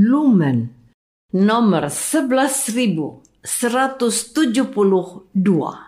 Lumen nomor 11172.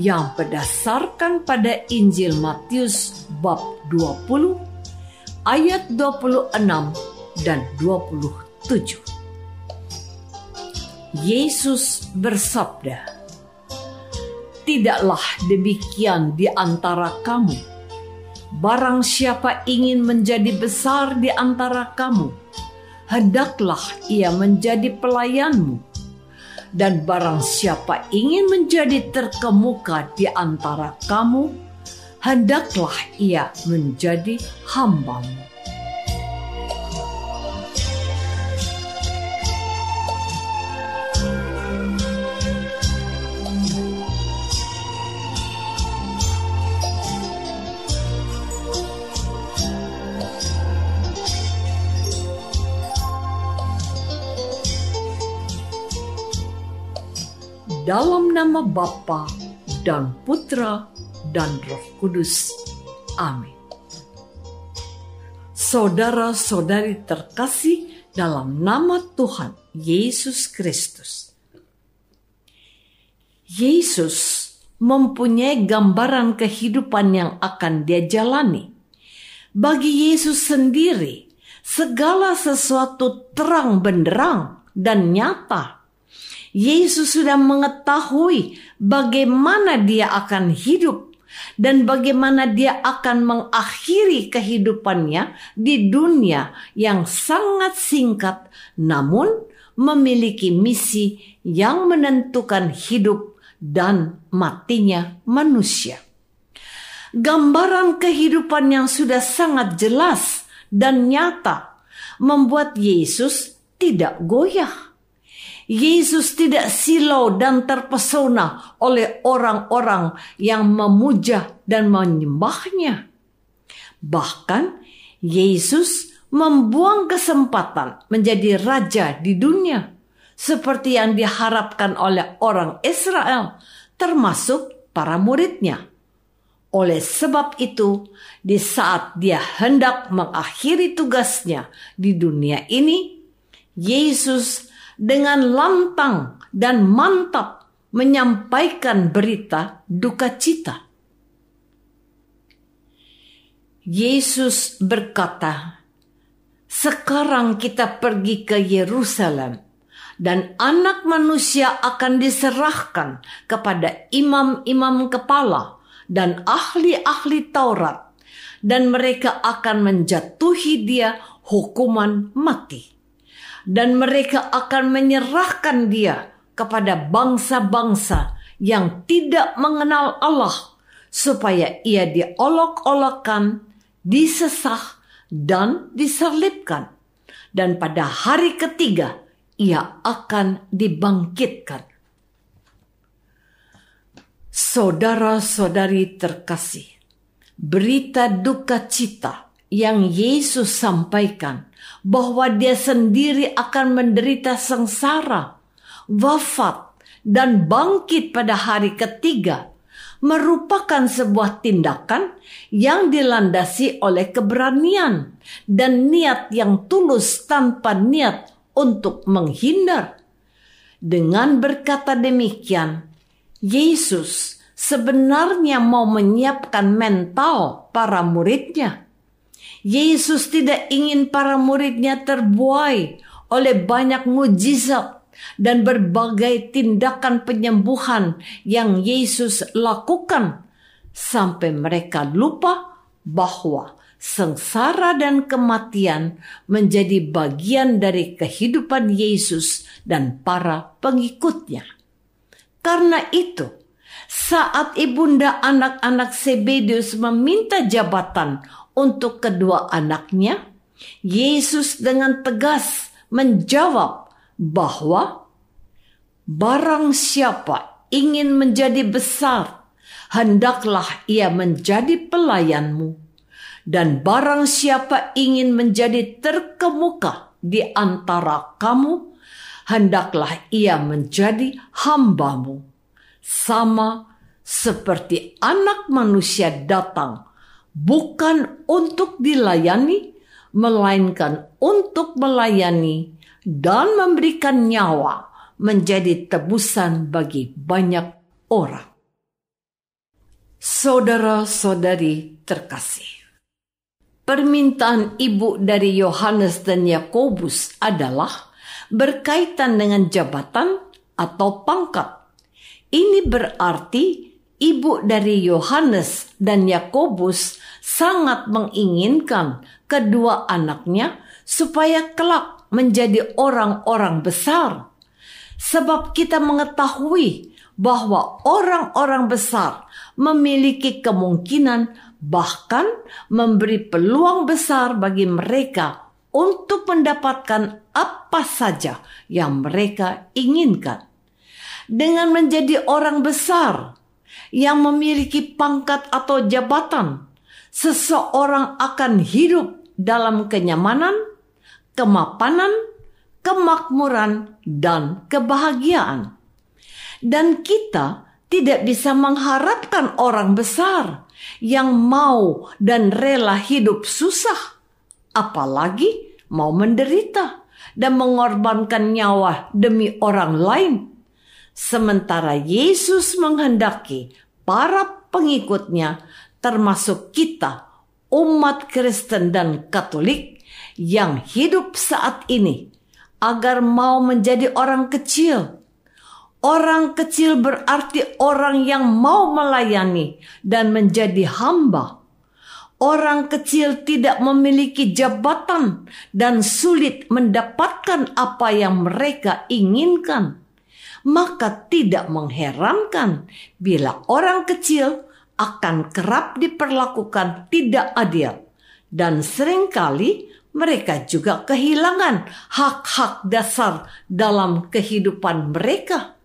yang berdasarkan pada Injil Matius bab 20 ayat 26 dan 27. Yesus bersabda, Tidaklah demikian di antara kamu. Barang siapa ingin menjadi besar di antara kamu, hendaklah ia menjadi pelayanmu dan barang siapa ingin menjadi terkemuka di antara kamu, hendaklah ia menjadi hambamu. Dalam nama Bapa dan Putra dan Roh Kudus. Amin. Saudara-saudari terkasih dalam nama Tuhan Yesus Kristus. Yesus mempunyai gambaran kehidupan yang akan dia jalani. Bagi Yesus sendiri, segala sesuatu terang benderang dan nyata Yesus sudah mengetahui bagaimana dia akan hidup dan bagaimana dia akan mengakhiri kehidupannya di dunia yang sangat singkat namun memiliki misi yang menentukan hidup dan matinya manusia. Gambaran kehidupan yang sudah sangat jelas dan nyata membuat Yesus tidak goyah Yesus tidak silau dan terpesona oleh orang-orang yang memuja dan menyembahnya. Bahkan Yesus membuang kesempatan menjadi raja di dunia seperti yang diharapkan oleh orang Israel termasuk para muridnya. Oleh sebab itu, di saat dia hendak mengakhiri tugasnya di dunia ini, Yesus dengan lantang dan mantap menyampaikan berita duka cita. Yesus berkata, "Sekarang kita pergi ke Yerusalem, dan Anak Manusia akan diserahkan kepada imam-imam kepala dan ahli-ahli Taurat, dan mereka akan menjatuhi Dia hukuman mati." Dan mereka akan menyerahkan dia kepada bangsa-bangsa yang tidak mengenal Allah supaya ia diolok-olokkan, disesah dan disalibkan dan pada hari ketiga ia akan dibangkitkan. Saudara-saudari terkasih, berita duka cita yang Yesus sampaikan bahwa dia sendiri akan menderita sengsara, wafat, dan bangkit pada hari ketiga merupakan sebuah tindakan yang dilandasi oleh keberanian dan niat yang tulus tanpa niat untuk menghindar. Dengan berkata demikian, Yesus sebenarnya mau menyiapkan mental para muridnya. Yesus tidak ingin para muridnya terbuai oleh banyak mujizat dan berbagai tindakan penyembuhan yang Yesus lakukan sampai mereka lupa bahwa sengsara dan kematian menjadi bagian dari kehidupan Yesus dan para pengikutnya. Karena itu, saat ibunda anak-anak Sebedius meminta jabatan untuk kedua anaknya, Yesus dengan tegas menjawab bahwa barang siapa ingin menjadi besar, hendaklah ia menjadi pelayanmu. Dan barang siapa ingin menjadi terkemuka di antara kamu, hendaklah ia menjadi hambamu. Sama seperti anak manusia datang, bukan untuk dilayani, melainkan untuk melayani dan memberikan nyawa menjadi tebusan bagi banyak orang. Saudara-saudari terkasih, permintaan ibu dari Yohanes dan Yakobus adalah berkaitan dengan jabatan atau pangkat. Ini berarti ibu dari Yohanes dan Yakobus sangat menginginkan kedua anaknya supaya kelak menjadi orang-orang besar. Sebab kita mengetahui bahwa orang-orang besar memiliki kemungkinan bahkan memberi peluang besar bagi mereka untuk mendapatkan apa saja yang mereka inginkan. Dengan menjadi orang besar yang memiliki pangkat atau jabatan, seseorang akan hidup dalam kenyamanan, kemapanan, kemakmuran, dan kebahagiaan. Dan kita tidak bisa mengharapkan orang besar yang mau dan rela hidup susah, apalagi mau menderita dan mengorbankan nyawa demi orang lain. Sementara Yesus menghendaki para pengikutnya, termasuk kita, umat Kristen dan Katolik, yang hidup saat ini agar mau menjadi orang kecil. Orang kecil berarti orang yang mau melayani dan menjadi hamba. Orang kecil tidak memiliki jabatan dan sulit mendapatkan apa yang mereka inginkan. Maka tidak mengherankan bila orang kecil akan kerap diperlakukan tidak adil dan sering kali mereka juga kehilangan hak-hak dasar dalam kehidupan mereka.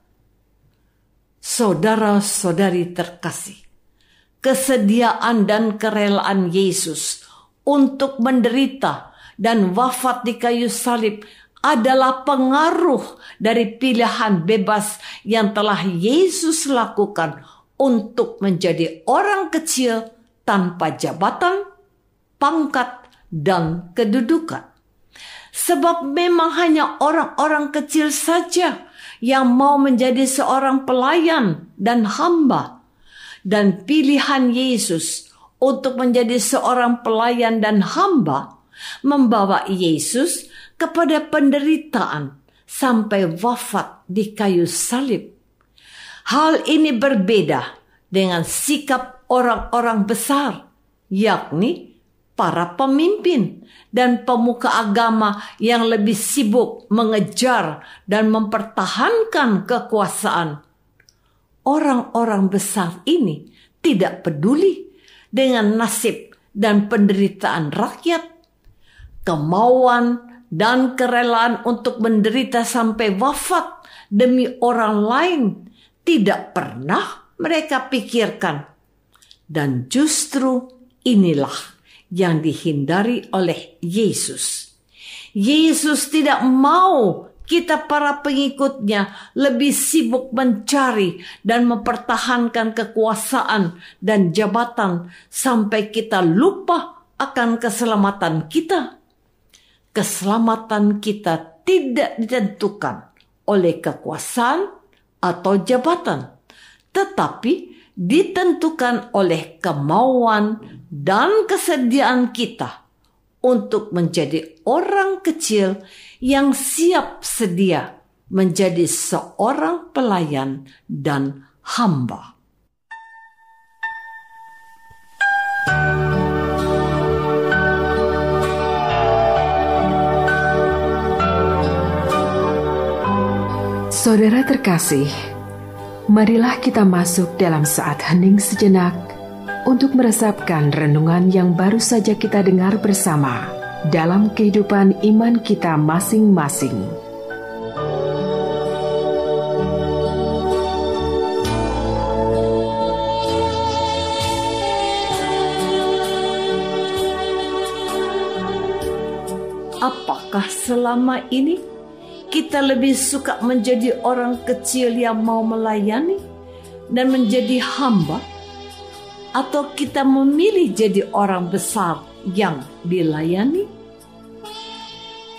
Saudara-saudari terkasih, kesediaan dan kerelaan Yesus untuk menderita dan wafat di kayu salib adalah pengaruh dari pilihan bebas yang telah Yesus lakukan untuk menjadi orang kecil tanpa jabatan, pangkat, dan kedudukan. Sebab memang hanya orang-orang kecil saja yang mau menjadi seorang pelayan dan hamba. Dan pilihan Yesus untuk menjadi seorang pelayan dan hamba membawa Yesus kepada penderitaan sampai wafat di kayu salib. Hal ini berbeda dengan sikap orang-orang besar, yakni para pemimpin dan pemuka agama yang lebih sibuk mengejar dan mempertahankan kekuasaan. Orang-orang besar ini tidak peduli dengan nasib dan penderitaan rakyat. Kemauan dan kerelaan untuk menderita sampai wafat demi orang lain tidak pernah mereka pikirkan. Dan justru inilah yang dihindari oleh Yesus. Yesus tidak mau kita para pengikutnya lebih sibuk mencari dan mempertahankan kekuasaan dan jabatan sampai kita lupa akan keselamatan kita. Keselamatan kita tidak ditentukan oleh kekuasaan atau jabatan, tetapi ditentukan oleh kemauan dan kesediaan kita untuk menjadi orang kecil yang siap sedia menjadi seorang pelayan dan hamba. Saudara terkasih, Marilah kita masuk dalam saat hening sejenak untuk meresapkan renungan yang baru saja kita dengar bersama dalam kehidupan iman kita masing-masing. Apakah selama ini kita lebih suka menjadi orang kecil yang mau melayani dan menjadi hamba, atau kita memilih jadi orang besar yang dilayani?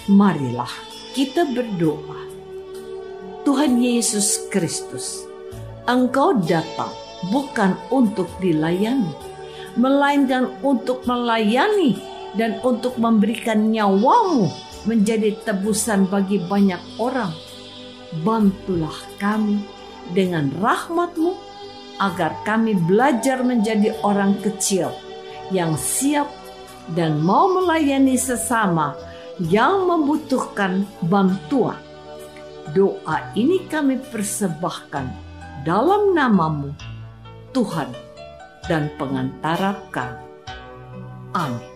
Marilah kita berdoa. Tuhan Yesus Kristus, Engkau datang bukan untuk dilayani, melainkan untuk melayani dan untuk memberikan nyawamu menjadi tebusan bagi banyak orang. Bantulah kami dengan rahmatmu agar kami belajar menjadi orang kecil yang siap dan mau melayani sesama yang membutuhkan bantuan. Doa ini kami persembahkan dalam namamu, Tuhan dan pengantara kami. Amin.